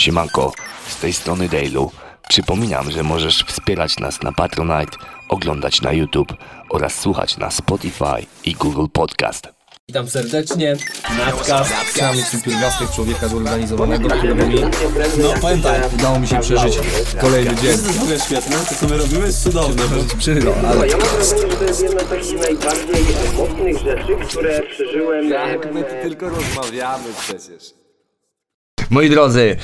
Siemanko, z tej strony Dailu. Przypominam, że możesz wspierać nas na Patronite, oglądać na YouTube oraz słuchać na Spotify i Google Podcast. Witam serdecznie. Natka, samiczny pierwiastek człowieka zorganizowanego, którego mi, no powiem tak, udało mi się przeżyć kolejny dzień. To jest w ogóle świetne, to co my robimy jest cudowne. Przeżył, ale Ja mam wrażenie, że to jest jedna z takich najbardziej mocnych rzeczy, które przeżyłem. Jak my tu tylko rozmawiamy przecież. Moi drodzy,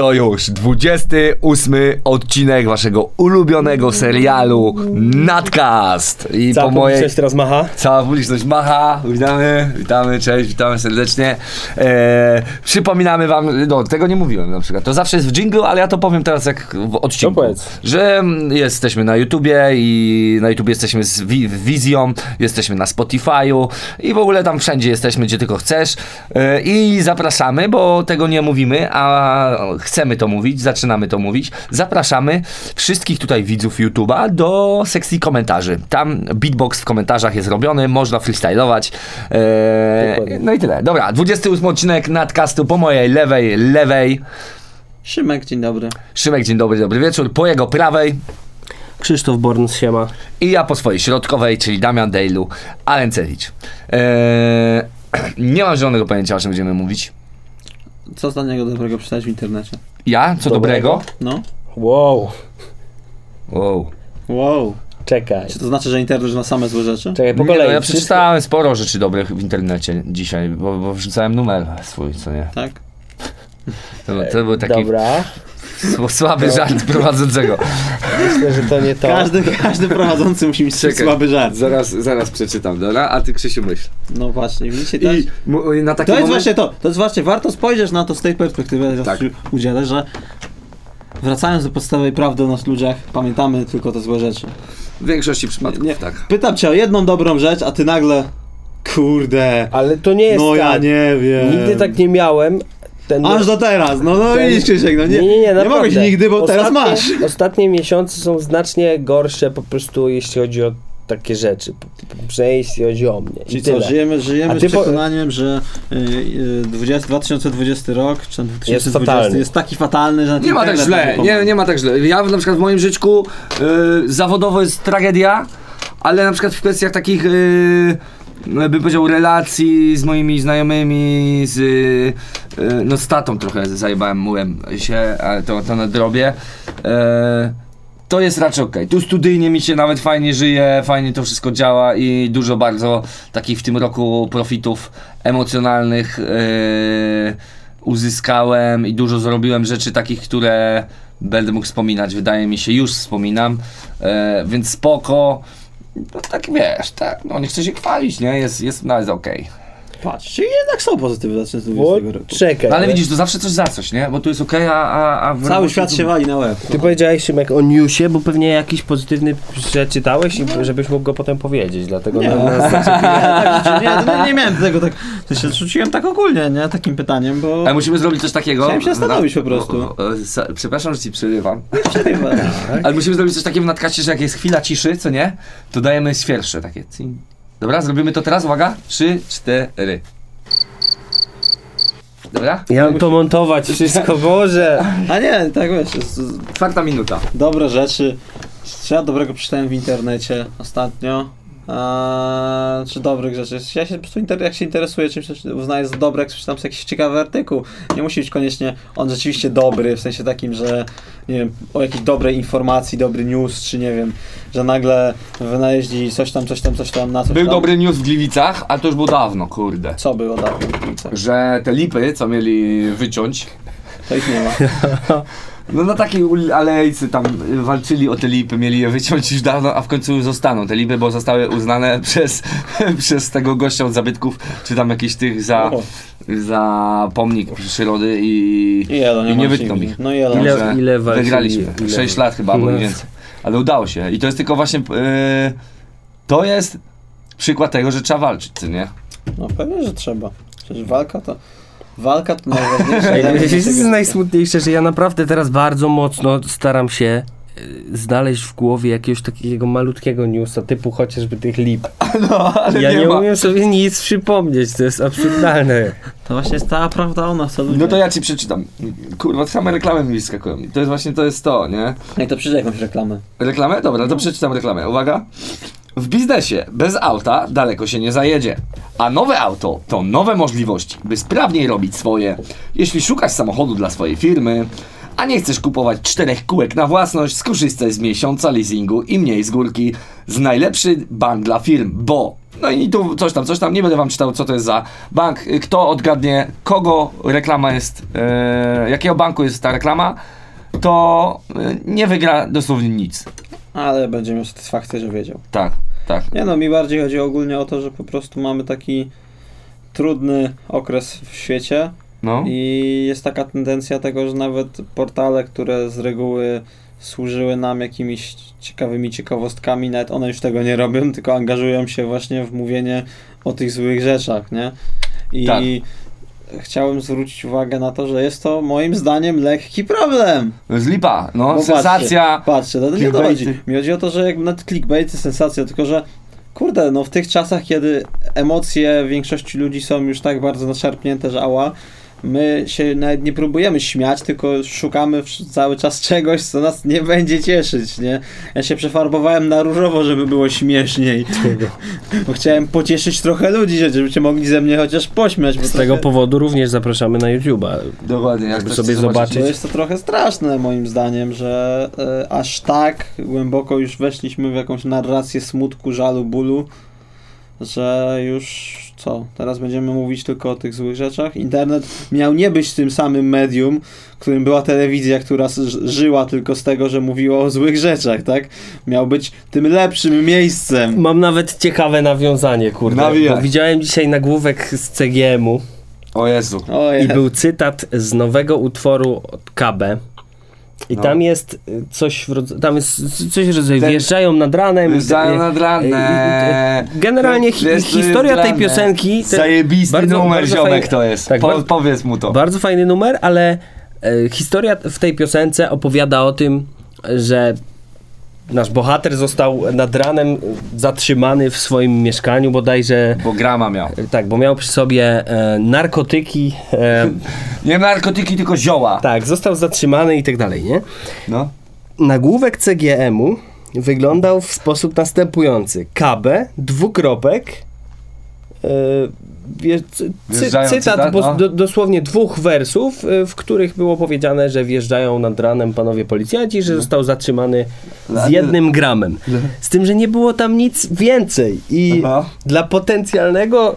to już 28 odcinek waszego ulubionego serialu Nadcast. I Cała po mojej... publiczność teraz macha. Cała publiczność macha, witamy, witamy, cześć, witamy serdecznie. E, przypominamy wam, no tego nie mówiłem na przykład, to zawsze jest w jingle, ale ja to powiem teraz jak w odcinku. Że mm, jesteśmy na YouTubie i na YouTubie jesteśmy z wi- wizją, jesteśmy na Spotify'u i w ogóle tam wszędzie jesteśmy, gdzie tylko chcesz. E, I zapraszamy, bo tego nie mówimy, a chcemy to mówić, zaczynamy to mówić. Zapraszamy wszystkich tutaj widzów YouTube'a do sekcji komentarzy. Tam beatbox w komentarzach jest robiony, można freestylować. E, Dokładnie. no i tyle. Dobra, 28 odcinek nadcastu po mojej lewej, lewej. Szymek, dzień dobry. Szymek, dzień dobry, dobry wieczór. Po jego prawej. Krzysztof Born z siema. I ja po swojej środkowej, czyli Damian Dejlu, Alencewicz. Eee, nie mam zielonego pojęcia, o czym będziemy mówić. Co ostatniego dobrego przeczytałeś w internecie? Ja? Co dobrego? Dobrego? No. Wow. Wow. Wow. Czekaj. Czy to znaczy, że internet na same złe rzeczy? Czekaj, po Nie, kolei. no, ja Wszystko- przeczytałem sporo rzeczy dobrych w internecie dzisiaj, bo, bo wrzucałem numer swój, co nie? Tak? To, to był taki Dobra. sł- słaby żart prowadzącego. Myślę, że to nie to. Każdy, każdy prowadzący musi mieć Czekaj. słaby żart. Zaraz, zaraz przeczytam, dobra? A ty Krzysiu myśl. No właśnie, widzicie też? I na taki To jest moment... właśnie to, to jest właśnie, warto spojrzeć na to z tej perspektywy, Tak. tak. udzielę, że wracając do podstawowej prawdy o nas ludziach, pamiętamy tylko te złe rzeczy. W większości przypadków, Nie, tak. Pytam cię o jedną dobrą rzecz, a ty nagle, kurde, Ale to nie jest no ja tak. nie wiem. Nigdy tak nie miałem. Ten Aż do teraz, no no ten- widzisz Krzysiek, no nie, nie, nie, nie, nie mogłeś nigdy, bo teraz Ostatnie- masz. Ostatnie miesiące są znacznie gorsze po prostu jeśli chodzi o takie rzeczy. Przynajmniej jeśli chodzi o mnie. I Czyli co, żyjemy, żyjemy z ty po- przekonaniem, że y, y, 20, 2020 rok, czy tam 2020 fatalny. jest taki fatalny, że Nie ma tak źle, nie, nie ma tak źle. Ja na przykład w moim życiu y, zawodowo jest tragedia, ale na przykład w kwestiach takich, y, bym powiedział, relacji z moimi znajomymi, z, y, no z tatą trochę zajebałem mułem się, ale to, to na drobie. E, to jest raczej okej. Tu studyjnie mi się nawet fajnie żyje, fajnie to wszystko działa i dużo bardzo takich w tym roku profitów emocjonalnych yy, uzyskałem i dużo zrobiłem rzeczy takich, które będę mógł wspominać, wydaje mi się, już wspominam, e, więc spoko. No tak wiesz, tak, no nie chcę się chwalić, nie? Jest, jest, no jest okej. Patrz, czyli jednak są pozytywy Bo 2020 roku. czekaj. No ale ale widzisz, to zawsze coś za coś, nie? Bo tu jest okej, a, a, a w Cały robocie świat tu- się wali na łeb. Ty powiedziałeś Szymek o newsie, bo pewnie jakiś pozytywny przeczytałeś i żebyś mógł go potem powiedzieć, dlatego Nie, na, no, na, nie, tak, nie, no, nie miałem tego tak, to się rzuciłem tak ogólnie, nie, takim pytaniem, bo... Ale musimy zrobić coś takiego. Chciałem się zastanowić po prostu. O, o, sa- Przepraszam, że ci przerywam. Ale musimy zrobić coś takiego w nadkaście, że jak jest chwila ciszy, co nie? To dajemy świersze takie. Cing. Dobra, zrobimy to teraz, uwaga. Trzy, cztery. Dobra? Ja mam to montować wszystko, Boże. A nie, tak wiesz, jest, Czwarta minuta. dobre rzeczy. Ja dobrego przeczytałem w internecie ostatnio? A, czy dobrych rzeczy? Ja się po prostu inter- jak się interesuję czymś, uznaję za dobre, jak przeczytam sobie jakiś ciekawy artykuł. Nie musi być koniecznie on rzeczywiście dobry, w sensie takim, że nie wiem, o jakiejś dobrej informacji, dobry news, czy nie wiem, że nagle wynaleźli coś tam, coś tam, coś tam, na coś Był tam. dobry news w Gliwicach, ale to już było dawno, kurde. Co było dawno? Że te lipy, co mieli wyciąć, To ich nie ma. no na takiej ul- alejce tam walczyli o te lipy, mieli je wyciąć już dawno, a w końcu zostaną te lipy, bo zostały uznane przez, przez tego gościa od zabytków, czy tam jakichś tych za, za pomnik przyrody i, I nie i nie wytną ich. No i elo. Ile- ile walczyli? Wygraliśmy. Ile? 6 lat chyba, albo więcej. Ale udało się. I to jest tylko właśnie. Yy, to jest przykład tego, że trzeba walczyć, co nie? No pewnie, że trzeba. Przecież walka to... Walka to najważniejsze. Jest tego- najsmutniejsze, że ja naprawdę teraz bardzo mocno staram się y, znaleźć w głowie jakiegoś takiego malutkiego newsa, typu chociażby tych lip. No, ale Ja nie, nie umiem sobie nic przypomnieć, to jest absurdalne. To właśnie jest ta prawda o nas. No to ja ci przeczytam. Kurwa, same reklamy mi wyskakują. To jest właśnie, to jest to, nie? Jak to przyjdzie jakąś reklamę. Reklamę? Dobra, to przeczytam reklamę. Uwaga. W biznesie bez auta daleko się nie zajedzie. A nowe auto to nowe możliwości, by sprawniej robić swoje. Jeśli szukasz samochodu dla swojej firmy, a nie chcesz kupować czterech kółek na własność, skorzystaj z miesiąca leasingu i mniej z górki z najlepszy bank dla firm, bo no i tu coś tam, coś tam, nie będę wam czytał co to jest za bank. Kto odgadnie, kogo reklama jest, e, jakiego banku jest ta reklama, to e, nie wygra dosłownie nic. Ale będzie miał satysfakcję, że wiedział. Tak, tak. Nie no, mi bardziej chodzi ogólnie o to, że po prostu mamy taki trudny okres w świecie No. i jest taka tendencja tego, że nawet portale, które z reguły służyły nam jakimiś ciekawymi ciekawostkami, nawet one już tego nie robią, tylko angażują się właśnie w mówienie o tych złych rzeczach, nie? I Tak. Chciałem zwrócić uwagę na to, że jest to moim zdaniem lekki problem. Z lipa, no, Bo sensacja. Patrzcie, patrzcie no to nie clickbaity. chodzi. Mi chodzi o to, że jak nawet clickbait to sensacja, tylko że kurde, no w tych czasach, kiedy emocje większości ludzi są już tak bardzo naczerpnięte, że ała, my się nawet nie próbujemy śmiać, tylko szukamy cały czas czegoś, co nas nie będzie cieszyć, nie? Ja się przefarbowałem na różowo, żeby było śmieszniej. Bo chciałem pocieszyć trochę ludzi, żeby się mogli ze mnie chociaż pośmiać. Bo Z tego trochę- powodu również zapraszamy na YouTube'a. Dokładnie, jak Żeby sobie zobaczyć. To jest to trochę straszne moim zdaniem, że e, aż tak głęboko już weszliśmy w jakąś narrację smutku, żalu, bólu, że już co, teraz będziemy mówić tylko o tych złych rzeczach. Internet miał nie być tym samym medium, którym była telewizja, która żyła tylko z tego, że mówiła o złych rzeczach, tak? Miał być tym lepszym miejscem. Mam nawet ciekawe nawiązanie, kurde. Nawijaj. Bo widziałem dzisiaj nagłówek z CGM-u O Jezu. O i jest. był cytat z nowego utworu od KB. I No. tam jest y, coś w rodzaju, tam jest coś w rodzaju, Ten- wjeżdżają nad ranem. Wjeżdżają nad y, ranem. y, Generalnie hi historia tej piosenki... te- Zajebisty bardzo- numer bardzo ziomek fajny- to jest. tak, po, bardzo- powiedz mu to. Bardzo fajny numer, ale e, historia w tej piosence opowiada o tym, że nasz bohater został nad ranem zatrzymany w swoim mieszkaniu bodajże. Bo grama miał. e, Tak, bo miał przy sobie e, narkotyki. E, Nie narkotyki, tylko zioła. tak, został zatrzymany i tak dalej, nie? No. Nagłówek CGM-u wyglądał w sposób następujący. KB, dwukropek, e, cy, cytat, cytat, bo, no. do, dosłownie dwóch wersów, e, w których było powiedziane, że wjeżdżają nad ranem panowie policjanci, że został zatrzymany z Ale- jednym gramem. Z tym, że nie było tam nic więcej i Aha. dla potencjalnego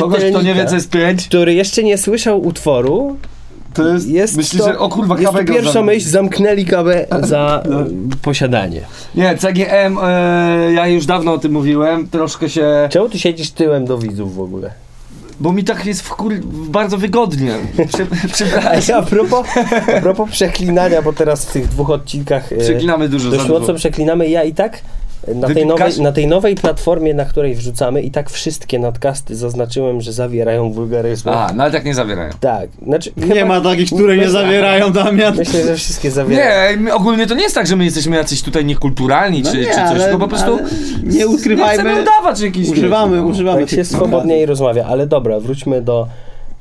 Kogoś, kto nie wie, co jest pięć, który jeszcze nie słyszał utworu, to jest... jest myślisz, to, że o kurwa, jest to pierwsza za- myśl, zamknęli kawę za No. posiadanie. Nie, CGM, e, ja już dawno o tym mówiłem, troszkę się... Czemu ty siedzisz tyłem do widzów w ogóle? Bo mi tak jest w kur... bardzo wygodnie. Prze, przepraszam. a propos, a propos przeklinania, bo teraz w tych dwóch odcinkach e, Przeklinamy dużo dużo. mocno przeklinamy, ja i tak na tej, nowej, na tej nowej platformie, na której wrzucamy i tak wszystkie nadcasty zaznaczyłem, że zawierają wulgaryzmy. A, no ale tak nie zawierają. Tak, znaczy Nie chyba- ma takich, które nie zawierają, Damian. Myślę, że wszystkie zawierają. Nie, ogólnie to nie jest tak, że my jesteśmy jacyś tutaj niekulturalni No czy, nie, czy coś, ale- tylko po prostu nie nie ukrywajmy, chcemy udawać jakiś używamy, używamy Tak się swobodniej rozmawia, ale dobra, wróćmy do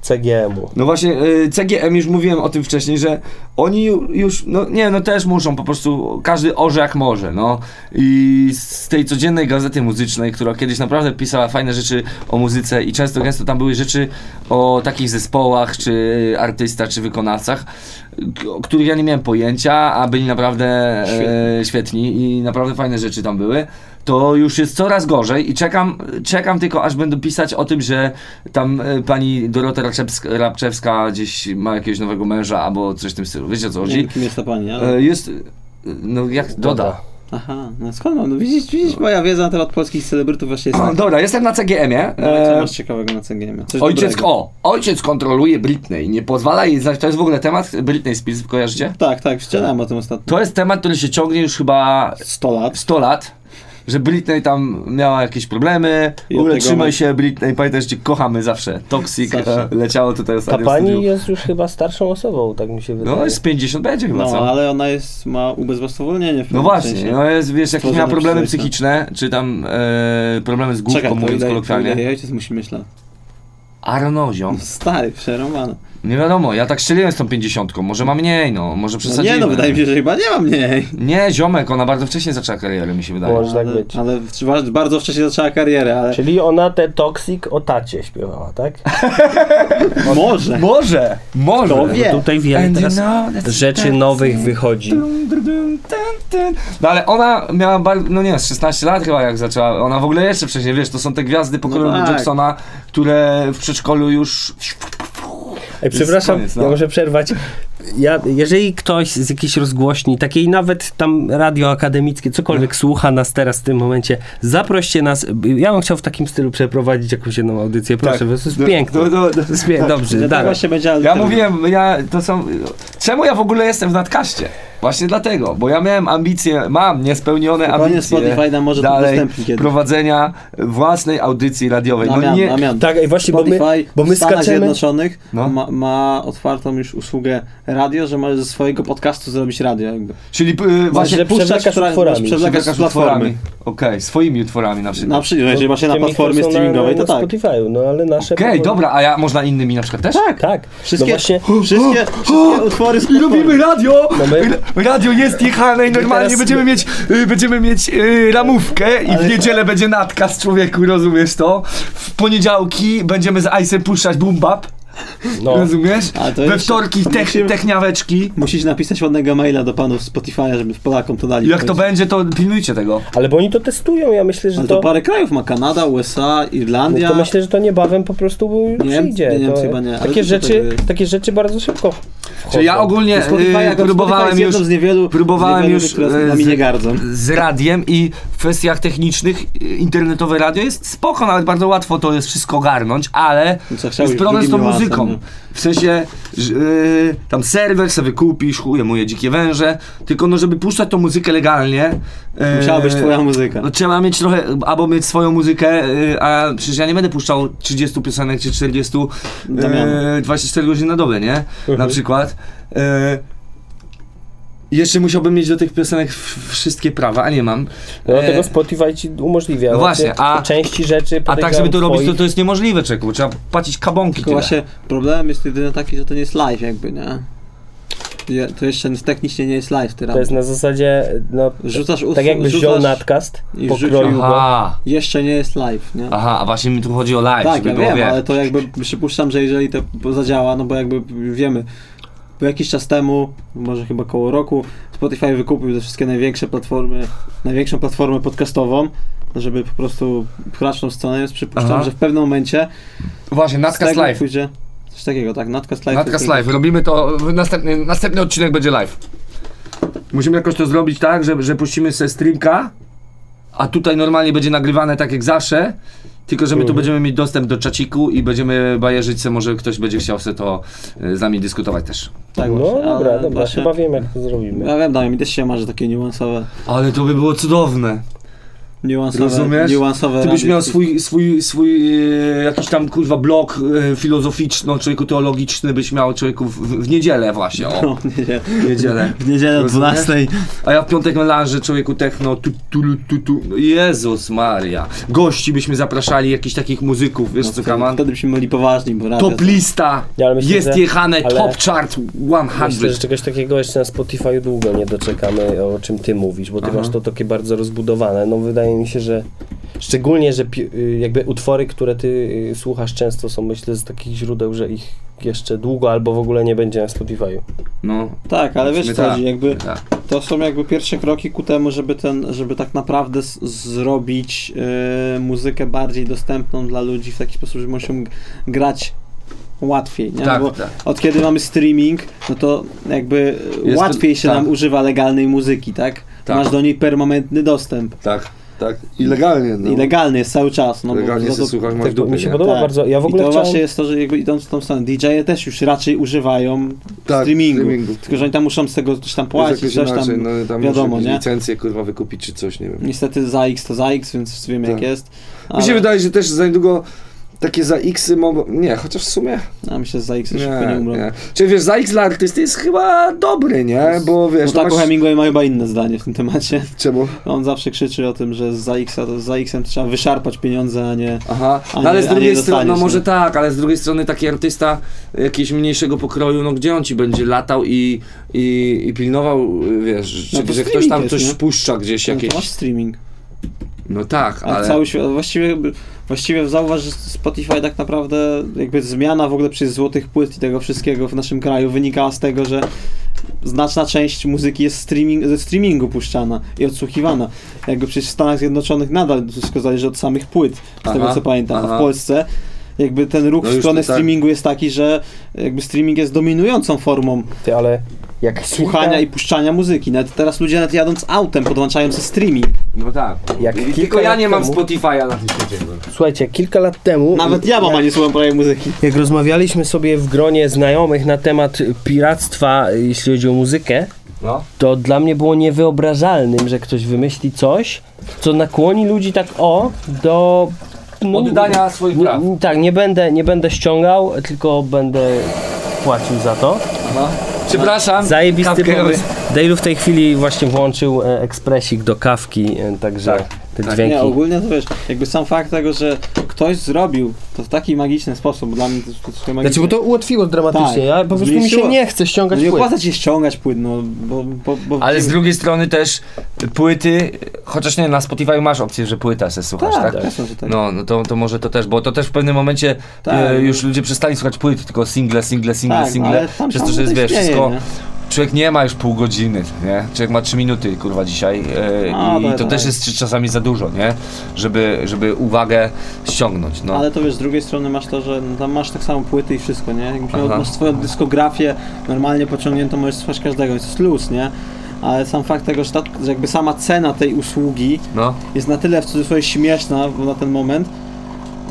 CGM-u. No właśnie, y, CGM już mówiłem o tym wcześniej, że oni ju- już, no nie, no też muszą po prostu, każdy orze jak może, no. I z tej codziennej gazety muzycznej, która kiedyś naprawdę pisała fajne rzeczy o muzyce i często gęsto tam były rzeczy o takich zespołach, czy artystach, czy wykonawcach, o których ja nie miałem pojęcia, a byli naprawdę e, świetni i naprawdę fajne rzeczy tam były. To już jest coraz gorzej i czekam, czekam tylko aż będą pisać o tym, że tam e, pani Dorota Rapczewska, Rapczewska gdzieś ma jakiegoś nowego męża albo coś w tym stylu. Wiecie o co Nie chodzi? wiem, kim jest ta pani, ale... E, Jest, e, no jak, Doda. Aha, no skąd mam? No widzisz, widzisz, moja wiedza na temat polskich celebrytów właśnie jest taka. Dobra, jestem na CGM-ie. No, co masz ciekawego na CGM? Coś Ojciec, dobrego. o, ojciec kontroluje Britney, nie pozwala jej znać, to jest w ogóle temat Britney Spears, kojarzycie? Tak, tak, czytałem o tym ostatnio. To jest temat, który się ciągnie już chyba 100 lat. 100 lat, że Britney tam miała jakieś problemy, I w ogóle trzymaj się Britney, pamiętaj, że cię kochamy zawsze. Toxic Zawsze. e, leciało tutaj Ta ostatnio w pani jest już chyba starszą osobą, tak mi się wydaje. No jest 50 będzie chyba, No, co? ale ona jest, ma ubezwłasnowolnienie w No właśnie, sensie. no jest, wiesz, jakieś miała problemy psychiczne, czy tam e, problemy z główką, Czekaj, mówiąc to kolokwialnie. ile jej ojciec musi mieć lat? Arnozio. Stary, przerąbany. Nie wiadomo, ja tak strzeliłem z tą 50, może ma mniej, no, może No przesadziłem. nie no, wydaje mi się, że chyba nie ma mniej. Nie, ziomek, ona bardzo wcześnie zaczęła karierę, mi się wydaje. Może tak być. ale bardzo wcześnie zaczęła karierę, ale Czyli ona te Toxic o tacie śpiewała, tak? może. Może, może. Kto wie? Tutaj wiele And you teraz know that's rzeczy nowych wychodzi. Dum, dum, dum, tun, tun. No ale ona miała bardzo, no nie, z 16 lat chyba jak zaczęła, ona w ogóle jeszcze wcześniej, wiesz, to są te gwiazdy pokoju tak. Jacksona, które w przedszkolu już... Ej, przepraszam, koniec, no. ja muszę przerwać. Ja, jeżeli ktoś z jakiejś rozgłośni, takiej nawet tam radio akademickie, cokolwiek słucha nas teraz w tym momencie, zaproście nas. Ja bym chciał w takim stylu przeprowadzić jakąś jedną audycję, proszę, Tak. bo to jest Do- piękne. do- do- do- To jest piękne. Dobrze, Tak będzie Ja mówiłem, ja, to są... Czemu ja w ogóle jestem w nadkaście? Właśnie dlatego, bo ja miałem ambicje, mam niespełnione Spokojnie, ambicje Spotify nam może to dalej prowadzenia własnej audycji radiowej. Namian, no nie, namian. Tak, ej, właśnie, bo my, Spotify bo my w Stanach skaczemy. Zjednoczonych No. ma, ma otwartą już usługę radio, że możesz ze swojego podcastu zrobić radio jakby. czyli y, właśnie że która- utworami. możesz przewlekać z Przewlekasz platformy. utworami. Okej, swoimi utworami na przykład. Na przykład, jeżeli masz je na platformie streamingowej, to na tak. Spotify'u, no ale nasze... Okej, powoli- dobra, a ja można innymi na przykład też? Tak, Tak, Wszystkie, no właśnie... wszystkie, wszystkie utwory z I platformy. robimy radio! No my- Radio jest jechane i normalnie będziemy mieć, y, będziemy mieć y, ramówkę i w niedzielę będzie natka z człowieku, rozumiesz to? W poniedziałki będziemy z Ice'em puszczać boom bap, No. rozumiesz? To We wtorki tech, musimy- techniaweczki. Musisz napisać ładnego maila do panów Spotify'a, żeby Polakom to dali. Jak to będzie, to pilnujcie tego. Ale bo oni to testują, ja myślę, że Ale to... to parę krajów ma, Kanada, USA, No Irlandia. to myślę, że to niebawem po prostu Nie, przyjdzie. nie, nie, to, chyba nie, takie, rzeczy, tak- takie rzeczy bardzo szybko Czy ja wchodzą. ogólnie Spotify, y, Spotify próbowałem już, z niewielu, próbowałem z niewielu już które y, nami z- nie gardzą. z radiem i w kwestiach technicznych y, internetowe radio jest spoko, nawet bardzo łatwo to jest wszystko ogarnąć, ale No co, jest problem z tą niuansem, muzyką. nie? W sensie, że, y, tam serwer sobie wykupisz, chuje moje dzikie węże, tylko no żeby puszczać tą muzykę legalnie... y, Musiała być twoja muzyka. No trzeba mieć trochę, albo mieć swoją muzykę, y, a przecież ja nie będę puszczał 30 piosenek czy 40 Damiano. y, 24 godziny na dobę, nie? Na przykład. Y, jeszcze musiałbym mieć do tych piosenek wszystkie prawa, a nie mam. No, Dlatego E, Spotify ci umożliwia. No właśnie, Znaczy, a- części rzeczy a tak, żeby to robić, to, to jest niemożliwe, czeku, trzeba płacić kabonki Tylko tyle. właśnie problem jest jedynie taki, że to nie jest live jakby, nie? Je- To jeszcze technicznie nie jest live, ty To jest na zasadzie, no, Rzucasz utwór, tak jakbyś wziął nadcast, i pokroił go. Aha, Jeszcze nie jest live, nie? aha, a właśnie mi tu chodzi o live, tak, żeby ja było, wiem, ale to jakby przypuszczam, że jeżeli to zadziała, no bo jakby wiemy, bo jakiś czas temu, może chyba koło roku, Spotify wykupił te wszystkie największe platformy, największą platformę podcastową, żeby po prostu pchnąć tą stronę, więc przypuszczam, Aha. że w pewnym momencie Właśnie, tego Live. pójdzie coś takiego, tak, Nadcast Live. Nadcast tylko- Live, robimy to, następny, następny odcinek będzie live. Musimy jakoś to zrobić tak, że, że puścimy sobie streamka, a tutaj normalnie będzie nagrywane tak jak zawsze, tylko że my tu Mhm. będziemy mieć dostęp do czaciku i będziemy bajerzyć se, może ktoś będzie chciał sobie to y, z nami dyskutować też. Tak No właśnie, dobra, ale dobra, właśnie- chyba wiem jak to zrobimy. Ja wiem, Damian, mi też się marzy takie niuansowe, Ale to by było cudowne. Niuansowe, Rozumiesz? niuansowe Ty byś miał swój, swój, swój e, jakiś tam kurwa blog e, filozoficzno, człowieku teologiczny byś miał człowieku w, w niedzielę właśnie, o, No, w niedzielę. W niedzielę o Rozumiesz? 12. A ja w piątek melanże człowieku techno, tu, tu, tu, tu. Jezus Maria. Gości byśmy zapraszali, jakichś takich muzyków, wiesz No, co Kaman? wtedy byśmy byli poważni, bo Top lista, Ja, myślę, jest że- jechane, ale- top chart Myślę, że 100. czegoś takiego jeszcze na Spotify długo nie doczekamy, o czym ty mówisz, bo ty Aha. masz to takie bardzo rozbudowane. No wydaje mi się, że szczególnie, że y, jakby utwory, które ty y, słuchasz często są myślę z takich źródeł, że ich jeszcze długo albo w ogóle nie będzie na Spotify'u. No, Tak, ale wiesz co chodzi, jakby tak. to są jakby pierwsze kroki ku temu, żeby ten, żeby tak naprawdę zrobić e, muzykę bardziej dostępną dla ludzi w taki sposób, że muszą grać łatwiej, nie? Tak, Bo tak. od kiedy mamy streaming, no to jakby Jest to- łatwiej się tak. nam używa legalnej muzyki, tak? Tak. Masz do niej permanentny dostęp. Tak. Tak, i legalnie. No. I legalny jest cały czas. No, bo Legalnie za se to- słuchać Tak, mi się nie? podoba Tak. bardzo. Ja w I ogóle to chciałem... właśnie jest to, że jakby idąc w tą stronę, DJ-e też już raczej używają Tak, streamingu. streamingu. Tylko, że oni tam muszą z tego coś tam płacić, coś tam. no, tam wiadomo, nie? licencję kurwa wykupić czy coś, nie wiem. Niestety za X to za X, więc wiem jak Tak. jest. Mi się wydaje, że też za niedługo takie za X mogą... Nie, chociaż w sumie... A myślę, że za X szybko nie umrą. nie. Czyli wiesz, za X dla artysty jest chyba dobry, nie? Bo wiesz, No tak, masz... Hemingway ma chyba inne zdanie w tym temacie. Czemu? On zawsze krzyczy o tym, że za X, to za X-em trzeba wyszarpać pieniądze, a nie... Aha, A no ale nie- z a nie drugiej strony, no może nie? tak, ale z drugiej strony taki artysta jakiegoś mniejszego pokroju, no gdzie on ci będzie latał i, i, i pilnował, wiesz, No czy, że ktoś tam jest, coś nie? gdzieś No jakieś... to masz streaming. No tak, A ale... cały świat, właściwie, właściwie zauważ, że Spotify tak naprawdę, jakby zmiana w ogóle przez złotych płyt i tego wszystkiego w naszym kraju wynikała z tego, że znaczna część muzyki jest streaming, ze streamingu puszczana i odsłuchiwana. Jakby przecież w Stanach Zjednoczonych nadal wszystko zależy od samych płyt, z Aha, tego co pamiętam. A aha. w Polsce jakby ten ruch No w stronę tak. streamingu jest taki, że jakby streaming jest dominującą formą Ty, ale jak słuchania kilka- i puszczania muzyki. Nawet teraz ludzie nawet jadąc autem podłączają sobie streaming. No tak. Jak I, tylko ja nie mam temu- Spotify'a na tym świecie. Słuchajcie, kilka lat temu... Nawet ja mam, a nie słucham prawie muzyki. Jak rozmawialiśmy sobie w gronie znajomych na temat piractwa, jeśli chodzi o muzykę, No. to dla mnie było niewyobrażalnym, że ktoś wymyśli coś, co nakłoni ludzi tak o do no, Oddania swoich praw. Tak, nie będę, nie będę ściągał, tylko będę płacił za to. Aha. Przepraszam. Zajebisty kawkę pomysł. Dale'u w tej chwili właśnie włączył e, ekspresik do kawki, e, także Tak, te tak. dźwięki. Nie, ogólnie to wiesz, jakby sam fakt tego, że ktoś zrobił to w taki magiczny sposób, dla mnie to, to, to magiczne. Znaczy, bo to ułatwiło dramatycznie. Tak. Ja po prostu mi się nie chce ściągać No nie płyt. opłaca ci się ściągać płyt, no, bo... bo, bo Ale z drugiej strony też płyty, chociaż nie, na Spotify masz opcję, że płyta se słuchasz, tak? tak, że tak. No, no to, to może to też, bo to też w pewnym momencie Tak. e, już ludzie przestali słuchać płyt, tylko single, single, single, tak, single. ale tam Przez to, że jest, wiesz, wszystko... nie? Człowiek nie ma już pół godziny, nie? Człowiek ma trzy minuty, kurwa, dzisiaj No, i tak, to tak. też jest czasami za dużo, nie? Żeby, żeby uwagę ściągnąć, no. Ale to wiesz, z drugiej strony masz to, że no, tam masz tak samo płyty i wszystko, nie? Jakbyś miał, Aha. masz swoją dyskografię normalnie pociągniętą, możesz słuchać każdego, jest luz, nie? Ale sam fakt tego, że, ta, że jakby sama cena tej usługi no. jest na tyle w cudzysłowie śmieszna na ten moment,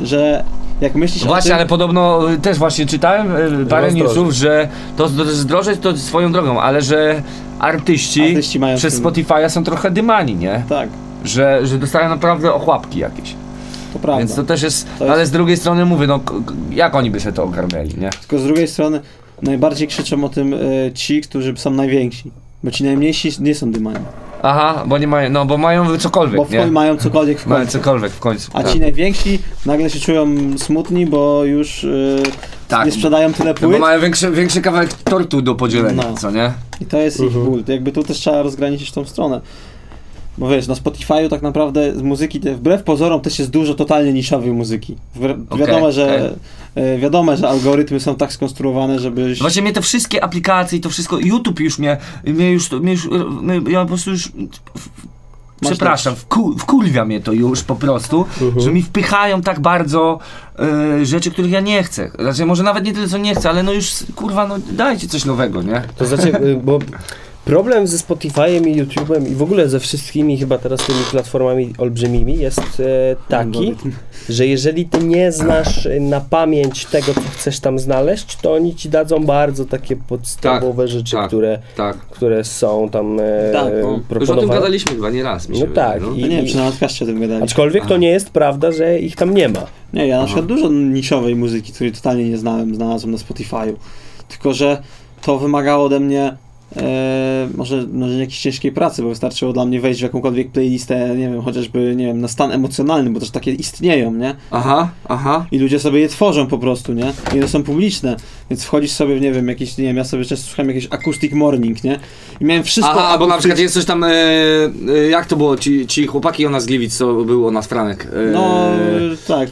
że jak myślisz o Właśnie, tym... ale podobno y, też właśnie czytałem y, parę newsów, że to zdrożeć to swoją drogą, ale że artyści, Artyści mają przez Spotify'a są trochę dymani, nie? Tak, Że, że dostają naprawdę ochłapki jakieś. to prawda. Więc to też jest, To jest- ale z drugiej strony mówię, no jak oni by sobie to ogarnęli, nie? Tylko z drugiej strony najbardziej krzyczą o tym e, ci, którzy są najwięksi. Bo ci najmniejsi nie są dymani. Aha, bo nie mają, no bo mają Bo cokolwiek, w nie? końcu mają cokolwiek w Mają końcu. cokolwiek w końcu. A tak. ci najwięksi nagle się czują smutni, bo już e, Tak. nie sprzedają tyle No bo płyt. mają większy, większy kawałek tortu do podzielenia, No. co nie? I to jest ich ból. Jakby tu też trzeba rozgraniczyć tą stronę. Bo wiesz, na Spotify'u tak naprawdę z muzyki, te- wbrew pozorom też jest dużo totalnie niszowej muzyki. Wbrew, Okej, wiadomo, że, okej. E, wiadomo, że algorytmy są tak skonstruowane, żeby... Właśnie mnie te wszystkie aplikacje i to wszystko, YouTube już mnie, mnie już, mnie już mnie, ja po prostu już, przepraszam, wku, wkurwia mnie to już po prostu, że mi wpychają tak bardzo e, rzeczy, których ja nie chcę. Znaczy, może nawet nie tyle, co nie chcę, ale no już, kurwa, no dajcie coś nowego, nie? To znaczy, y, bo problem ze Spotify'em i YouTube'em i w ogóle ze wszystkimi chyba teraz tymi platformami olbrzymimi jest e, taki, że jeżeli ty nie znasz e, na pamięć tego, co chcesz tam znaleźć, to oni ci dadzą bardzo takie podstawowe rzeczy, tak. które, Tak. które są tam e, Tak, no. proponowane. chyba nie raz, No tak, No i, nie wiem, czy na podcaście o tym gadali. aczkolwiek to nie jest prawda, że ich tam nie ma. Nie, ja na przykład dużo niszowej muzyki, której totalnie nie znałem, znalazłem na Spotify'u. Tylko, że to wymagało ode mnie e, może, może jakiejś ciężkiej pracy, bo wystarczyło dla mnie wejść w jakąkolwiek playlistę, nie wiem, chociażby, nie wiem, na stan emocjonalny, bo też takie istnieją, nie? Aha, aha. I ludzie sobie je tworzą po prostu, nie? I one są publiczne, więc wchodzisz sobie w, nie wiem, jakiś, nie wiem, ja sobie często słucham jakiś acoustic morning, nie? I miałem wszystko... Aha, albo na przykład jest coś tam, e, e, jak to było, ci, ci chłopaki o nas z Gliwic, co było o nas Franek. E, No, tak.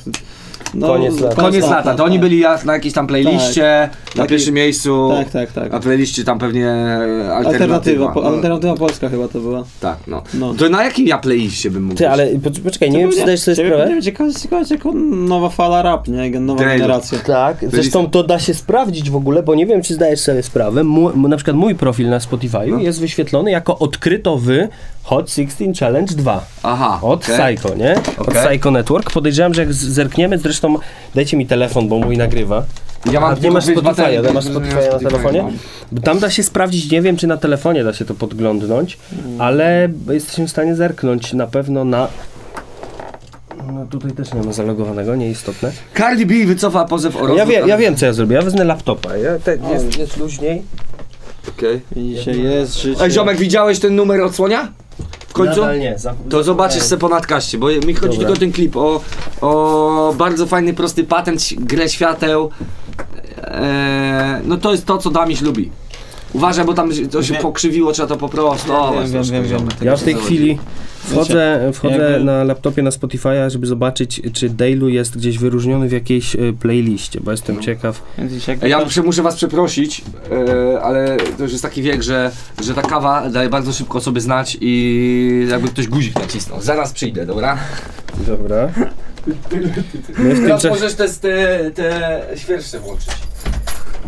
No, Koniec lata. Koniec lata, to oni tak. byli na jakiejś tam playliście, na Taki- pierwszym miejscu. Tak, tak, tak. A playliście tam pewnie e, alternatywa. Alternatywa, po, no, alternatywa polska chyba to była. tak, no. No. To na jakim ja playliście bym mógł Ty, ale po- poczekaj, nie wiem, czy zdajesz sobie sprawę? będzie ciekawe, ciekawe jako nowa fala rap, nie? Nowa generacja. Tak, zresztą to da się sprawdzić w ogóle, bo nie wiem, czy zdajesz sobie sprawę. Mu, na przykład mój profil na Spotify jest wyświetlony jako odkrytowy Hot 16 Challenge 2. Aha, Od okej. Psycho, nie? Od. Psycho Network. Podejrzewam, że jak zerkniemy, zresztą dajcie mi telefon, bo mój nagrywa. Ja mam A nie masz Spotify'a, nie masz Spotify'a na telefonie? no. Bo tam da się sprawdzić, nie wiem czy na telefonie da się to podglądnąć, ale jesteśmy w stanie zerknąć na pewno na... No tutaj też nie ma zalogowanego, nieistotne. Cardi B wycofa pozew o Ja, wie, ja wiem co ja zrobię, ja wezmę laptopa, ja, te, jest, jest luźniej. Okej. Dzisiaj jest życie. Ej, ziomek, widziałeś ten numer odsłonia? Końcu? Nadal nie. Za, To zobaczysz se po nadkaście, bo mi chodzi Dobra. tylko o ten klip, o, o bardzo fajny, prosty patent, grę świateł. Eee, no to jest to, co Damiś lubi. Uważaj, bo tam to się Wiem. pokrzywiło, trzeba to poprostować. Wiem, wiem, troszkę, wiem, wiem. ziomek. Ja w tej chwili wchodzę, wchodzę jakby- na laptopie na Spotify'a, żeby zobaczyć, czy Dailu jest gdzieś wyróżniony w jakiejś y, playliście, bo jestem ciekaw. Dzisiaj Ej, Ja muszę, muszę was przeprosić, e, ale to już jest taki wiek, że, że ta kawa daje bardzo szybko sobie znać i jakby ktoś guzik nacisnął. Zaraz przyjdę, dobra? Dobra. My w Teraz możesz te, te, te świerszcze włączyć.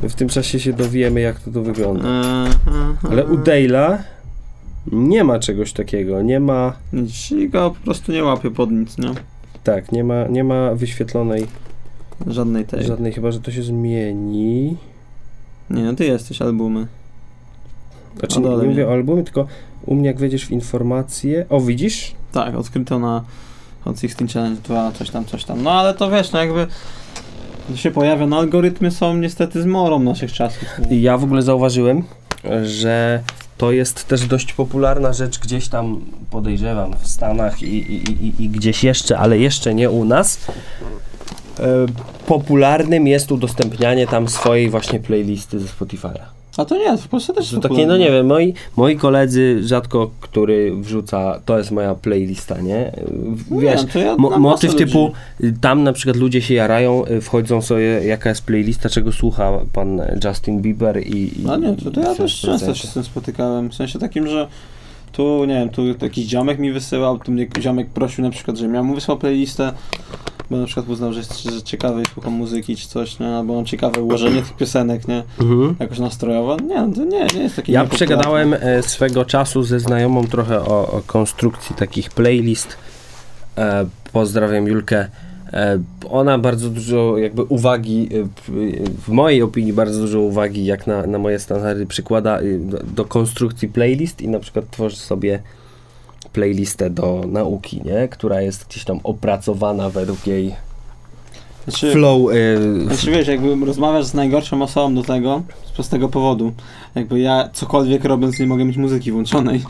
my w tym czasie się dowiemy, jak to, to wygląda. Eee, Ale u Dale'a nie ma czegoś takiego, nie ma, go po prostu nie łapie pod nic, nie? tak, nie ma, nie ma wyświetlonej Żadnej tej. żadnej, chyba, że to się zmieni. Nie, no ty jesteś albumy. Znaczy, Na nie, nie mówię o albumie, tylko u mnie jak wejdziesz w informacje, o widzisz? Tak, odkryto na Hot 16 Challenge 2, coś tam, coś tam. No ale to wiesz, no jakby się pojawia, no algorytmy są niestety zmorą naszych czasów. ja w ogóle zauważyłem, że to jest też dość popularna rzecz gdzieś tam, podejrzewam, w Stanach i, i, i, i gdzieś jeszcze, ale jeszcze nie u nas. E, popularnym jest udostępnianie tam swojej właśnie playlisty ze Spotify'a. A to nie, w Polsce też Że są takie, no nie wiem, moi, moi koledzy rzadko, który wrzuca, to jest moja playlista, nie? Nie, Wiesz, to ja mo, motyw typu, ludzi. tam na przykład ludzie się jarają, y, wchodzą sobie, jaka jest playlista, czego słucha pan Justin Bieber i... i No nie, to, to ja też często się z tym spotykałem. W sensie takim, że tu, nie wiem, tu jakiś ziomek mi wysyłał, tu mnie ziomek prosił na przykład, żebym ja mu wysłał playlistę, bo na przykład uznał, że jest że ciekawy słucham muzyki czy coś, nie? Albo mam ciekawe ułożenie tych piosenek, nie? Mhm. Jakoś nastrojowo. Nie, no to nie, nie jest taki Ja przegadałem e, swego czasu ze znajomą trochę o, o konstrukcji takich playlist. E, pozdrawiam Julkę. E, ona bardzo dużo jakby uwagi, e, w mojej opinii bardzo dużo uwagi jak na, na moje standardy przykłada e, do konstrukcji playlist i na przykład tworzy sobie playlistę do nauki, nie? która jest gdzieś tam opracowana według jej Znaczy, flow. E, Znaczy wiesz, jakby rozmawiasz z najgorszą osobą do tego, z prostego powodu. Jakby ja cokolwiek robiąc nie mogę mieć muzyki włączonej.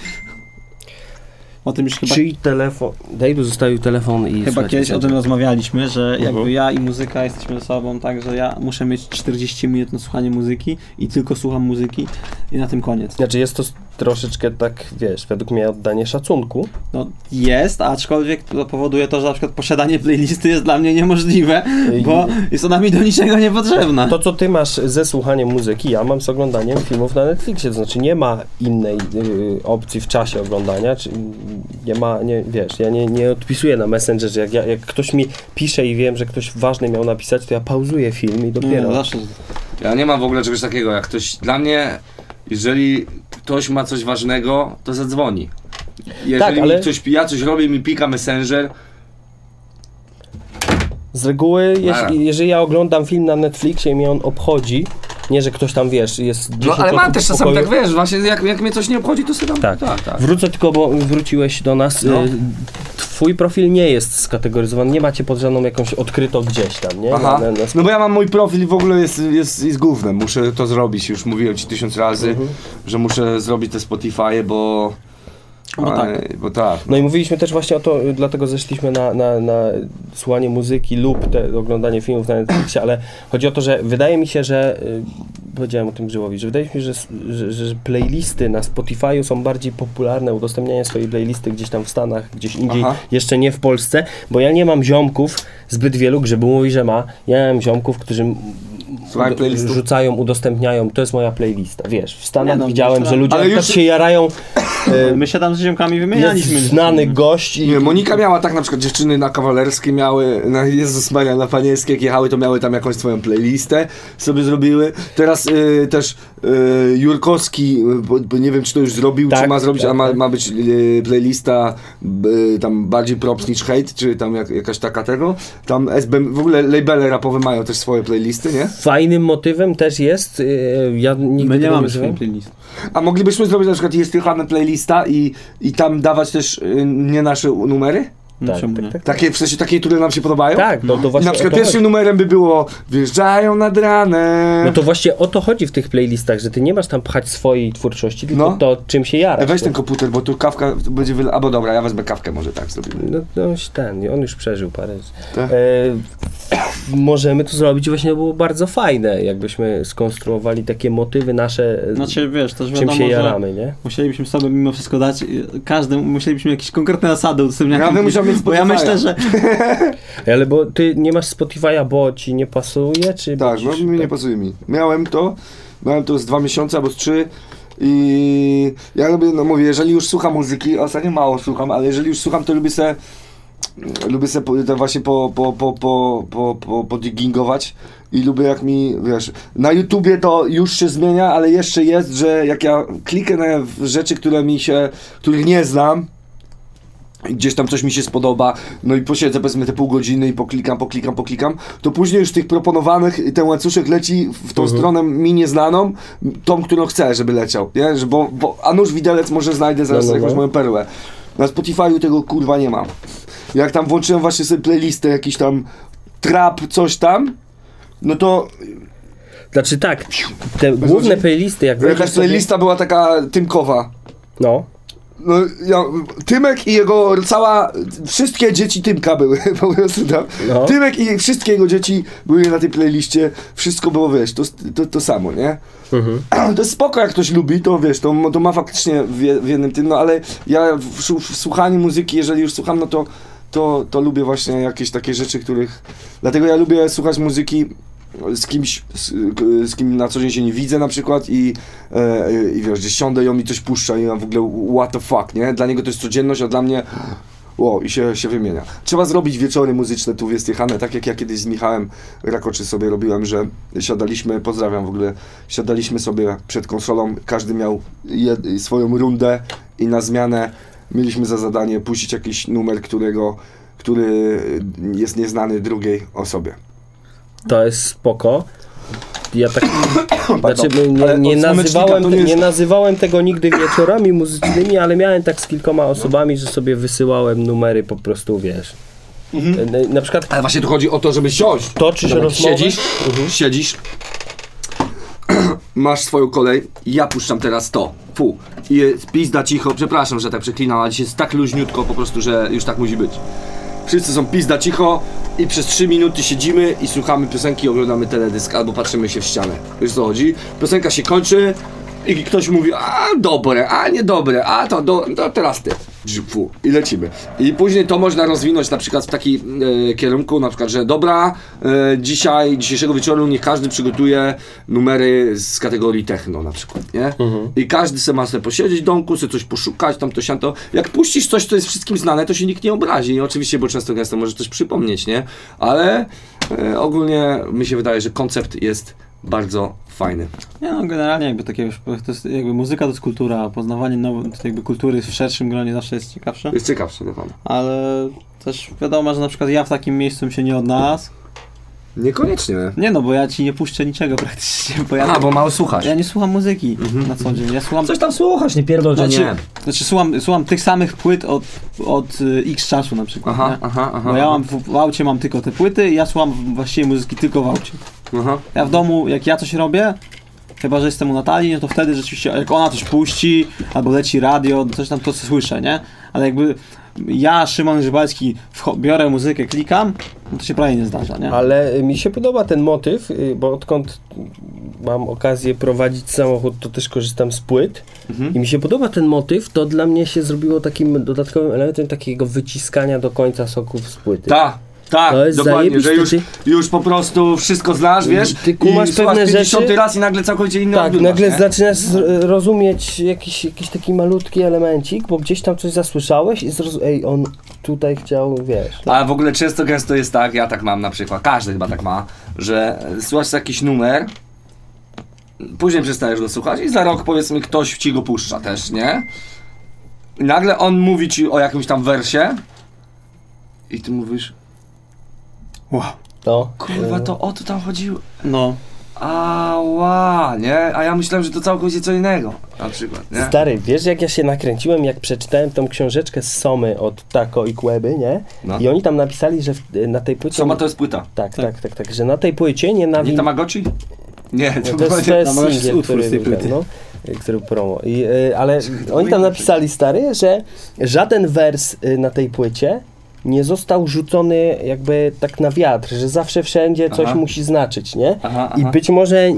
O tym już chyba, Czyj telefon? Dejdu zostawił telefon i chyba kiedyś o tym rozmawialiśmy, że jakby Mhm. ja i muzyka jesteśmy ze sobą tak, że ja muszę mieć 40 minut na słuchanie muzyki i tylko słucham muzyki i na tym koniec. Znaczy jest to troszeczkę tak, wiesz, według mnie oddanie szacunku. No jest, aczkolwiek to powoduje to, że na przykład posiadanie playlisty jest dla mnie niemożliwe, bo jest ona mi do niczego niepotrzebna. To, co ty masz ze słuchaniem muzyki, ja mam z oglądaniem filmów na Netflixie, to znaczy nie ma innej y, opcji w czasie oglądania, czy nie ma, nie, wiesz, ja nie, nie odpisuję na Messengerze, jak, ja, jak ktoś mi pisze i wiem, że ktoś ważny miał napisać, to ja pauzuję film i nie, dopiero... no, zawsze Ja nie mam w ogóle czegoś takiego, jak ktoś, dla mnie, jeżeli ktoś ma coś ważnego, to zadzwoni. Jeżeli Tak, ale- mi ktoś, ja coś robię, mi pika Messenger, Z reguły, jeśli, jeżeli ja oglądam film na Netflixie i mnie on obchodzi, nie, że ktoś tam, wiesz, jest 10 no ale mam też czasami tak, wiesz, właśnie jak, jak mnie coś nie obchodzi, to sobie tam, Tak. tak, tak. Wrócę tylko, bo wróciłeś do nas. No. Twój profil nie jest skategoryzowany, nie macie pod żadną jakąś odkryto gdzieś tam, nie? Aha. Na, na, No bo ja mam mój profil w ogóle jest, jest, jest głównym, muszę to zrobić, już mówiłem ci tysiąc razy, Mhm. że muszę zrobić te Spotify, bo Bo tak. Ej, Bo tak. No i mówiliśmy też właśnie o to, y, dlatego zeszliśmy na, na, na słuchanie muzyki lub te, oglądanie filmów na Netflixie, ale chodzi o to, że wydaje mi się, że y, powiedziałem o tym Grzybowi, że wydaje mi się, że, że, że playlisty na Spotify'u są bardziej popularne, udostępnianie swojej playlisty gdzieś tam w Stanach, gdzieś indziej, Aha. jeszcze nie w Polsce, bo ja nie mam ziomków zbyt wielu, Grzybu mówi, że ma, ja mam ziomków, którzy Słuchaj playlistów. rzucają, udostępniają, to jest moja playlista, wiesz, w Stanach no, widziałem, że ludzie ale już- już się jarają, y, My się tam z ziomkami jest wymienialiśmy. znany gość i Nie, Monika miała tak na przykład dziewczyny na kawalerskie miały, na Jezus Maria, na panielskie jak jechały, to miały tam jakąś swoją playlistę sobie zrobiły. Teraz y, też y, Jurkowski, bo, bo nie wiem czy to już zrobił, Tak, czy ma zrobić, tak, a ma, tak. ma być y, playlista y, tam bardziej props niż hate, czy tam jak, jakaś taka tego. Tam SB, w ogóle labele rapowe mają też swoje playlisty, nie? Fajnym motywem też jest, yy, ja nigdy My nie mamy używam. swojej playlisty. A moglibyśmy zrobić na przykład jest tylko playlista i, i tam dawać też y, nie nasze numery? No Tak, tak, nie? tak. Takie, w sensie takie, które nam się podobają? Tak, no to I właśnie na przykład pierwszym chodzi. numerem by było Wjeżdżają nad ranem. No to właśnie o to chodzi w tych playlistach, że ty nie masz tam pchać swojej twórczości, tylko No. to, czym się jarasz. Weź no. ten komputer, bo tu kawka będzie wyle... Albo dobra, ja wezmę kawkę, może tak zrobimy. No, no ten, on już przeżył parę. Tak? E, możemy to zrobić właśnie, to było bardzo fajne, jakbyśmy skonstruowali takie motywy nasze, e, Znaczy wiesz, też czym wiadomo, się że jaramy, nie? musielibyśmy sobie mimo wszystko dać, y, każdemu musielibyśmy jakieś konkretne zasady udostępniać. Ja bym musiał mieć Bo ja myślę, że Ale bo ty nie masz Spotify'a, bo ci nie pasuje, czy... Tak, no mi nie pasuje mi. Miałem to, miałem to z dwa miesiące albo z trzy i ja lubię, no mówię, jeżeli już słucham muzyki, ostatnio mało słucham, ale jeżeli już słucham, to lubię se lubię se po, właśnie po, po, po, po, po, po, podiggingować i lubię jak mi, wiesz, na YouTubie to już się zmienia, ale jeszcze jest, że jak ja kliknę w rzeczy, które mi się, których nie znam, gdzieś tam coś mi się spodoba, no i posiedzę powiedzmy te pół godziny i poklikam, poklikam, poklikam, to później już tych proponowanych ten łańcuszek leci w tą stronę mi nieznaną, tą, którą chcę, żeby leciał, nie? Że Bo, bo, a nuż widelec może znajdę zaraz No, no, jakąś no. moją perłę. Na Spotify'u tego kurwa nie mam. Jak tam włączyłem właśnie sobie playlistę, jakiś tam trap, coś tam, no to Znaczy tak, te główne playlisty, jak jakaś playlista była taka tymkowa. No, No, ja, Tymek i jego cała, wszystkie dzieci Tymka były po prostu tam. No. Tymek i wszystkie jego dzieci były na tej playliście, wszystko było, wiesz, to, to, to samo, nie? mhm. To jest spoko, jak ktoś lubi, to wiesz, to, to ma faktycznie w, w jednym tym, no ale ja w, w, w słuchaniu muzyki, jeżeli już słucham, no to, to, to lubię właśnie jakieś takie rzeczy, których, dlatego ja lubię słuchać muzyki z kimś, z, z kim na co dzień się nie widzę na przykład i, e, i wiesz, gdzieś siądę on mi coś puszcza i ja w ogóle what the fuck, nie? Dla niego to jest codzienność, a dla mnie Wow, i się, się wymienia. Trzeba zrobić wieczory muzyczne tu w Jestiechane, tak jak ja kiedyś z Michałem Rakoczy sobie robiłem, że siadaliśmy, pozdrawiam w ogóle, siadaliśmy sobie przed konsolą, każdy miał jed, swoją rundę i na zmianę mieliśmy za zadanie puścić jakiś numer, którego, który jest nieznany drugiej osobie. To jest spoko. Ja tak, znaczy nie, nie, nazywałem, nie nazywałem tego nigdy wieczorami muzycznymi, ale miałem tak z kilkoma osobami, że sobie wysyłałem numery po prostu, wiesz. Na- Na przykład Ale właśnie tu chodzi o to, żeby siąść. toczysz Dobra, rozmowę. Siedzisz, siedzisz, masz swoją kolej, ja puszczam teraz to, fu, i jest pizda cicho, przepraszam, że tak przeklinam, ale dzisiaj jest tak luźniutko po prostu, że już tak musi być. Wszyscy są pizda cicho i przez 3 minuty siedzimy i słuchamy piosenki, oglądamy teledysk albo patrzymy się w ścianę. Wiesz co chodzi? Piosenka się kończy i ktoś mówi, a dobre, a niedobre, a to, do, to teraz ty. Fu, I lecimy. I później to można rozwinąć na przykład w taki e, kierunku, na przykład, że dobra, e, dzisiaj, dzisiejszego wieczoru niech każdy przygotuje numery z kategorii techno na przykład, nie? I każdy se ma sobie posiedzieć w domku, sobie coś poszukać, tam to sianto. Jak puścisz coś, co jest wszystkim znane, to się nikt nie obrazi. I oczywiście, bo często gęsto może coś przypomnieć, nie? Ale e, ogólnie mi się wydaje, że koncept jest bardzo fajny. Nie no, generalnie jakby takie, wiesz, to jest, jakby muzyka to jest kultura, poznawanie nowej, jakby kultury w szerszym gronie zawsze jest ciekawsze, Jest ciekawsze, na pewno. ale też wiadomo, że na przykład ja w takim miejscu się nie odnalazł. Niekoniecznie. Nie no, bo ja ci nie puszczę niczego praktycznie, bo ja, A, bo mało słuchasz. ja nie słucham muzyki na co dzień, ja słucham... Coś tam słuchasz, nie pierdol, że Znaczy, nie. znaczy słucham, słucham tych samych płyt od, od y, x czasu na przykład, Aha, nie? aha, aha. Bo ja mam w, w aucie mam tylko te płyty i ja słucham właściwie muzyki tylko w aucie. Aha. Ja w domu, jak ja coś robię, Chyba, że jestem u Natalii, no to wtedy rzeczywiście, jak ona coś puści, albo leci radio, coś tam to słyszę, nie? Ale jakby ja, Szymon Grzybalski, biorę muzykę, klikam, no to się prawie nie zdarza, nie? Ale y, mi się podoba ten motyw, y, bo odkąd mam okazję prowadzić samochód, to też korzystam z płyt. Mhm. I mi się podoba ten motyw, to dla mnie się zrobiło takim dodatkowym elementem takiego wyciskania do końca soków z płyty. Tak, tak, To jest dokładnie, że już, już po prostu wszystko znasz, wiesz, Ty kumasz i pewne 50 rzeczy. raz i nagle całkowicie inny Tak, odbiór nagle masz, zaczynasz rozumieć jakiś, jakiś taki malutki elemencik, bo gdzieś tam coś zasłyszałeś i zrozum... Ej, on tutaj chciał, wiesz. A w ogóle często gęsto jest tak, ja tak mam na przykład, każdy chyba tak ma, że słuchasz jakiś numer, później przestajesz go słuchać i za rok powiedzmy ktoś ci go puszcza też, nie? I nagle on mówi ci o jakimś tam wersie i ty mówisz, Wow. To, kurwa to o to tam chodziło. No. Ała, nie? A ja myślałem, że to całkowicie co innego, na przykład, nie? Stary, wiesz jak ja się nakręciłem, jak przeczytałem tą książeczkę z Somy od Tako i Kłeby, nie? No. I oni tam napisali, że w, na tej płycie... Soma to jest płyta. Tak, tak, tak, tak, że na tej płycie nie Nie nawin... Tamagotchi? Nie, to, No, to jest, to jest singiel, utwór który, z tej był płyty. no, y, który promo. I, y, ale oni tam napisali, stary, że żaden wers y, na tej płycie nie został rzucony jakby tak na wiatr, że zawsze wszędzie coś Aha. musi znaczyć, nie? Aha, I aha. być może...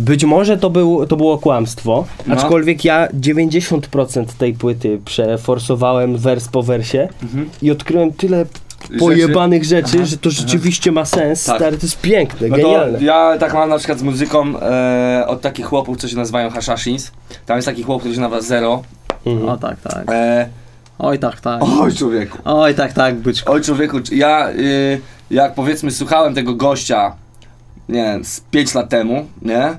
Być może to, był, to było kłamstwo, No. aczkolwiek ja 90% tej płyty przeforsowałem wers po wersie Mhm. i odkryłem tyle Rzeczy- pojebanych rzeczy, Aha, że to rzeczywiście ma sens, Tak. stary, to jest piękne, No to genialne. ja tak mam na przykład z muzyką e, od takich chłopów, co się nazywają Hashashins. Tam jest taki chłop, który się nazywa Zero. Mhm. O tak, tak. E, Oj tak, tak. oj człowieku, Oj tak, tak, byczku. oj człowieku, ja y, jak powiedzmy słuchałem tego gościa, nie wiem, z 5 lat temu, nie?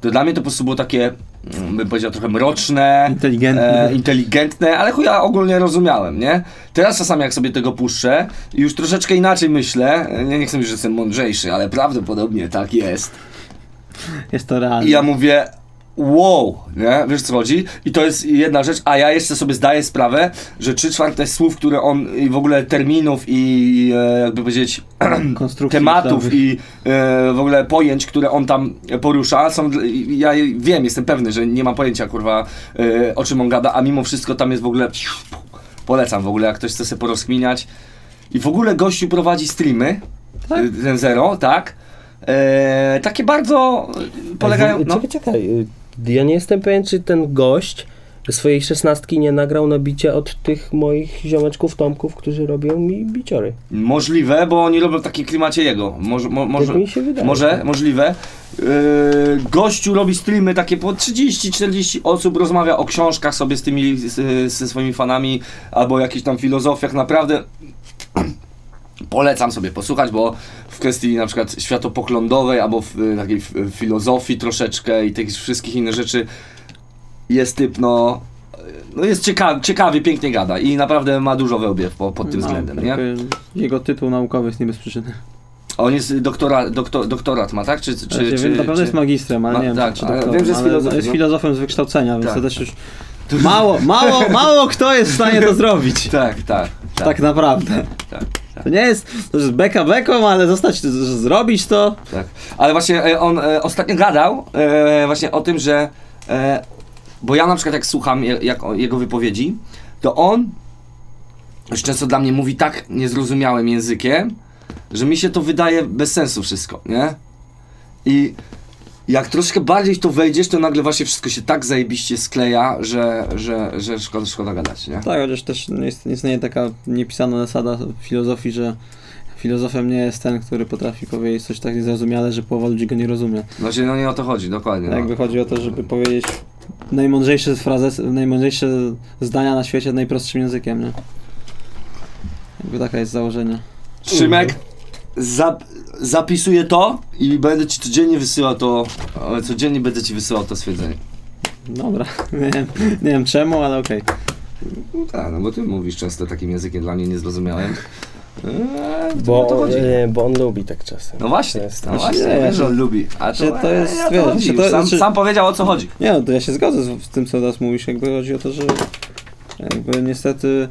To dla mnie to po prostu było takie, mm, bym powiedział, trochę mroczne, Inteligentne. e, inteligentne, ale chuja ogólnie rozumiałem, nie? Teraz czasami jak sobie tego puszczę i już troszeczkę inaczej myślę, nie, nie chcę mówić, że jestem mądrzejszy, ale prawdopodobnie tak jest. Jest to realne. I ja mówię, wow, nie? Wiesz co chodzi? I to jest jedna rzecz, a ja jeszcze sobie zdaję sprawę, że trzy czwarte słów, które on, i w ogóle terminów i e, jakby powiedzieć tematów i e, w ogóle pojęć, które on tam porusza, są, ja wiem, jestem pewny, że nie mam pojęcia, kurwa, e, o czym on gada, a mimo wszystko tam jest w ogóle, polecam w ogóle, jak ktoś chce sobie porozkminiać. I w ogóle gościu prowadzi streamy, Tak? e, ten Zero, tak? E, takie bardzo polegają, no. Czekaj, czekaj. Ja nie jestem pewien, czy ten gość swojej szesnastki nie nagrał na bicie od tych moich ziomeczków, Tomków, którzy robią mi biciory. Możliwe, bo oni robią w takim klimacie jego. Może, mo, Tak mi się wydaje. może możliwe. Yy, gościu robi streamy takie po 30-40 osób, rozmawia o książkach sobie z tymi, z, ze swoimi fanami, albo o jakichś tam filozofiach. Naprawdę polecam sobie posłuchać, bo w kwestii na przykład światopoglądowej, albo w y, takiej f- filozofii troszeczkę i tych wszystkich innych rzeczy jest typ, no, no jest ciekawy, ciekawie, pięknie gada i naprawdę ma dużo wełbiew po, pod tym No, względem, nie? Jego tytuł naukowy jest nie bez przyczyny. On jest doktora, doktor, doktorat ma, tak? Czy, czy, Czy, czy, wiem, na pewno czy- jest magistrem, ale Ma- nie wiem, tak, czy doktorem. wiem, że jest ale filozofem, jest no. filozofem z wykształcenia, więc Tak. to też już mało, mało, mało kto jest w stanie to zrobić. Tak, tak, tak, Tak naprawdę. tak, tak, To nie jest, to jest beka beką, ale zostać, zrobić to. tak. Ale właśnie e, on e, ostatnio gadał e, właśnie o tym, że e, bo ja na przykład jak słucham je, jak, o- jego wypowiedzi, to on już często dla mnie mówi tak niezrozumiałym językiem, że mi się to wydaje bez sensu wszystko, nie? I jak troszkę bardziej w to wejdziesz, to nagle właśnie wszystko się tak zajebiście skleja, że, że, że szkoda, szkoda gadać, nie? Tak, chociaż też nie jest, nie istnieje taka niepisana zasada filozofii, że filozofem nie jest ten, który potrafi powiedzieć coś tak niezrozumiale, że połowa ludzi go nie rozumie. Znaczy, no nie o to chodzi, dokładnie. No. Jakby chodzi o to, żeby powiedzieć najmądrzejsze frazy, najmądrzejsze zdania na świecie najprostszym językiem, nie? Jakby taka jest założenie. Szymek, zap, zapisuję to i będę ci codziennie wysyłał to, codziennie będę ci wysyłał to stwierdzenie. Dobra, nie wiem, nie wiem czemu, ale okej. No tak, no bo ty mówisz często takim językiem dla mnie niezrozumiałym. Eee, Bo, to e, bo on lubi tak czasem. No właśnie, To jest- no właśnie, nie, wiesz, że to- on lubi. A to, to jest, e, o wiesz, to- sam, znaczy- sam powiedział o co chodzi. Nie no, to ja się zgodzę z, z tym, co teraz mówisz. Jakby chodzi o to, że jakby niestety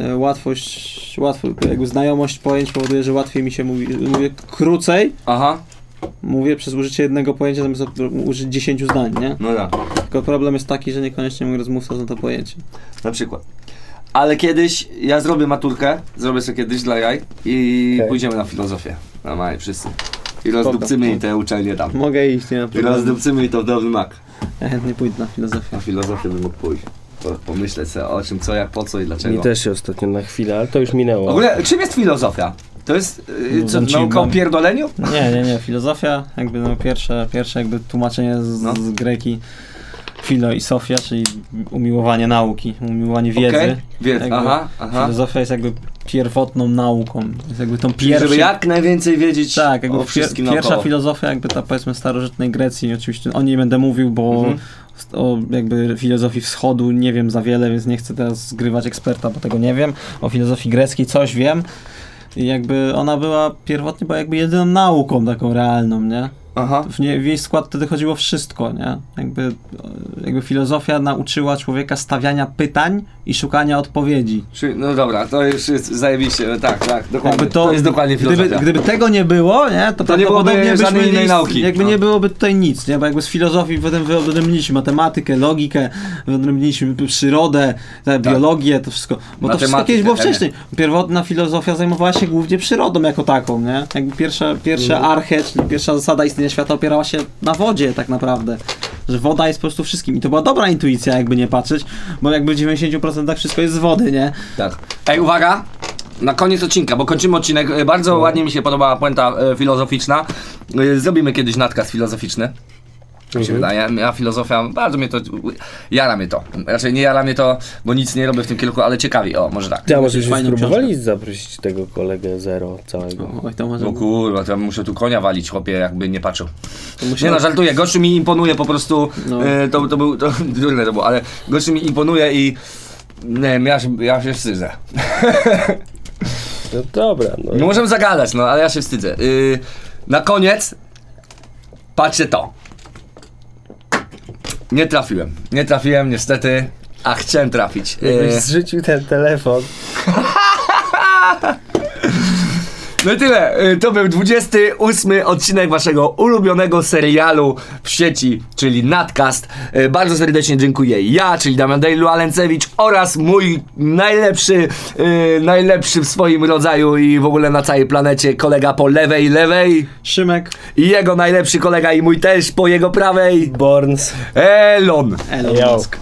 e, łatwość, łatwo, jakby znajomość pojęć powoduje, że łatwiej mi się mówi, mówię krócej, Aha, mówię przez użycie jednego pojęcia zamiast użyć 10 zdań, nie? No tak. Tylko problem jest taki, że niekoniecznie mój rozmówca zna to pojęcie. Na przykład. Ale kiedyś ja zrobię maturkę, zrobię sobie kiedyś dla jaj i Okej. pójdziemy na filozofię. Normalnie wszyscy. I rozdupcymy i te uczelnie tam. Mogę iść, nie ma I problemu. rozdupcymy i to w dobry mak. Ja chętnie pójdę na filozofię. Na filozofię bym mógł pójść. Po, pomyśleć sobie o czym, co, jak, po co i dlaczego. Mi też się ostatnio na chwilę, ale to już minęło. W ogóle, czym jest filozofia? To jest yy, co, nauka o pierdoleniu? Nie, nie, nie. Filozofia, jakby no pierwsze, pierwsze jakby tłumaczenie z, No. z greki filo i sofia, czyli umiłowanie nauki, umiłowanie wiedzy. Okej, wiedz, aha, aha. Filozofia jest jakby pierwotną nauką. Jest jakby tą pierwszą. żeby jak najwięcej wiedzieć Tak, jakby o pier, pierwsza filozofia jakby ta powiedzmy starożytnej Grecji, oczywiście o niej będę mówił, bo Mhm. o jakby filozofii wschodu nie wiem za wiele, więc nie chcę teraz zgrywać eksperta, bo tego nie wiem. O filozofii greckiej coś wiem. I jakby ona była pierwotnie była jakby jedyną nauką taką realną, nie? Aha. W, nie, w jej skład wtedy chodziło wszystko, nie? Jakby, e, jakby filozofia nauczyła człowieka stawiania pytań i szukania odpowiedzi. Czyli, no dobra, to już jest zajebiście, tak, tak, dokładnie. Jakby to, jest dokładnie filozofia. Gdyby, gdyby tego nie było, nie, to, To nie byłoby prawdopodobnie byśmy żadnej innej nauki. Jakby No. nie byłoby tutaj nic, nie? Bo jakby z filozofii potem wyodrębniliśmy matematykę, logikę, wyodrębniliśmy przyrodę, tak, biologię, to wszystko. Bo to wszystko kiedyś było wcześniej. Pierwotna filozofia zajmowała się głównie przyrodą jako taką, nie? Jakby pierwsza, pierwsza Mhm. arche, czyli pierwsza zasada istnienia świata opierała się na wodzie tak naprawdę. Że woda jest po prostu wszystkim. I to była dobra intuicja, jakby nie patrzeć, bo jakby w 90% wszystko jest z wody, nie? Tak. Ej, uwaga! Na koniec odcinka, bo kończymy odcinek. e, Bardzo No. ładnie mi się podobała puenta e, filozoficzna. E, Zrobimy kiedyś nadkaz filozoficzny. Tak się wydaje. Ja filozofia, bardzo mnie to, jara mnie to. Raczej nie jara mnie to, bo nic nie robię w tym kierunku, ale ciekawi. O, może tak. Ty, a może byśmy spróbowali zaprosić tego kolegę Zero całego? Oj, to może... No kurwa, to ja muszę tu konia walić, chłopie, jakby nie patrzył. to musi- Nie no, żartuję. Gościu mi imponuje po prostu. No. E, to, to był, to durne to było, ale gościu mi imponuje i nie wiem, ja się, ja się wstydzę. No dobra, no. Nie możemy zagadać, no ale ja się wstydzę. Yy, na koniec, patrzcie to. Nie trafiłem. Nie trafiłem niestety, a chciałem trafić. Jakbyś Yy, zrzucił ten telefon. no i tyle. Yy, to był 28 odcinek waszego ulubionego serialu w sieci, czyli Nadcast. Yy, bardzo serdecznie dziękuję ja, czyli Damian Dejlu Alencewicz oraz mój najlepszy, yy, najlepszy w swoim rodzaju i w ogóle na całej planecie kolega po lewej, lewej. Szymek, I jego najlepszy kolega i mój też po jego prawej Borns. Elon. Elon. Musk.